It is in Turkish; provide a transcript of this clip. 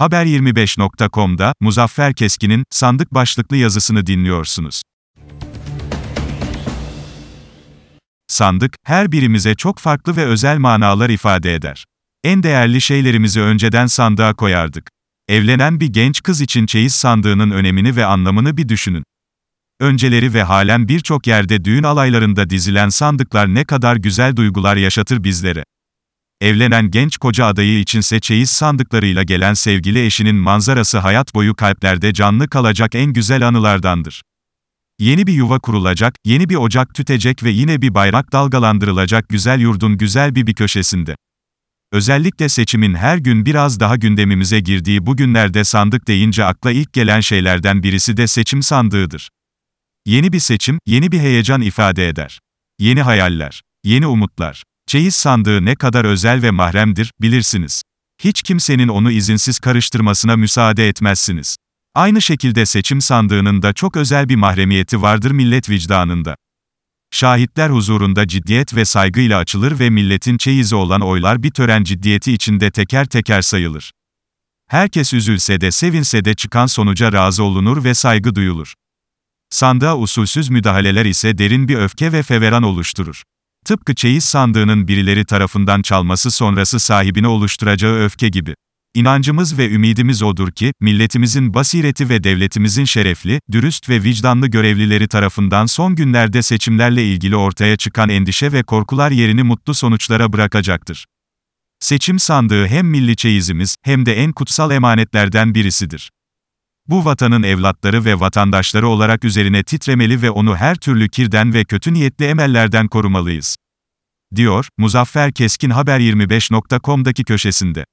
Haber25.com'da Muzaffer Keskin'in sandık başlıklı yazısını dinliyorsunuz. Sandık, her birimize çok farklı ve özel manalar ifade eder. En değerli şeylerimizi önceden sandığa koyardık. Evlenen bir genç kız için çeyiz sandığının önemini ve anlamını bir düşünün. Önceleri ve halen birçok yerde düğün alaylarında dizilen sandıklar ne kadar güzel duygular yaşatır bizlere. Evlenen genç koca adayı içinse çeyiz sandıklarıyla gelen sevgili eşinin manzarası hayat boyu kalplerde canlı kalacak en güzel anılardandır. Yeni bir yuva kurulacak, yeni bir ocak tütecek ve yine bir bayrak dalgalandırılacak güzel yurdun güzel bir bir köşesinde. Özellikle seçimin her gün biraz daha gündemimize girdiği bu günlerde sandık deyince akla ilk gelen şeylerden birisi de seçim sandığıdır. Yeni bir seçim, yeni bir heyecan ifade eder. Yeni hayaller, yeni umutlar. Çeyiz sandığı ne kadar özel ve mahremdir, bilirsiniz. Hiç kimsenin onu izinsiz karıştırmasına müsaade etmezsiniz. Aynı şekilde seçim sandığının da çok özel bir mahremiyeti vardır millet vicdanında. Şahitler huzurunda ciddiyet ve saygıyla açılır ve milletin çeyizi olan oylar bir tören ciddiyeti içinde teker teker sayılır. Herkes üzülse de sevinse de çıkan sonuca razı olunur ve saygı duyulur. Sandığa usulsüz müdahaleler ise derin bir öfke ve feveran oluşturur. Tıpkı çeyiz sandığının birileri tarafından çalması sonrası sahibine oluşturacağı öfke gibi. İnancımız ve ümidimiz odur ki, milletimizin basireti ve devletimizin şerefli, dürüst ve vicdanlı görevlileri tarafından son günlerde seçimlerle ilgili ortaya çıkan endişe ve korkular yerini mutlu sonuçlara bırakacaktır. Seçim sandığı hem milli çeyizimiz, hem de en kutsal emanetlerden birisidir. Bu vatanın evlatları ve vatandaşları olarak üzerine titremeli ve onu her türlü kirden ve kötü niyetli emellerden korumalıyız. Diyor, Muzaffer Keskin Haber25.com'daki köşesinde.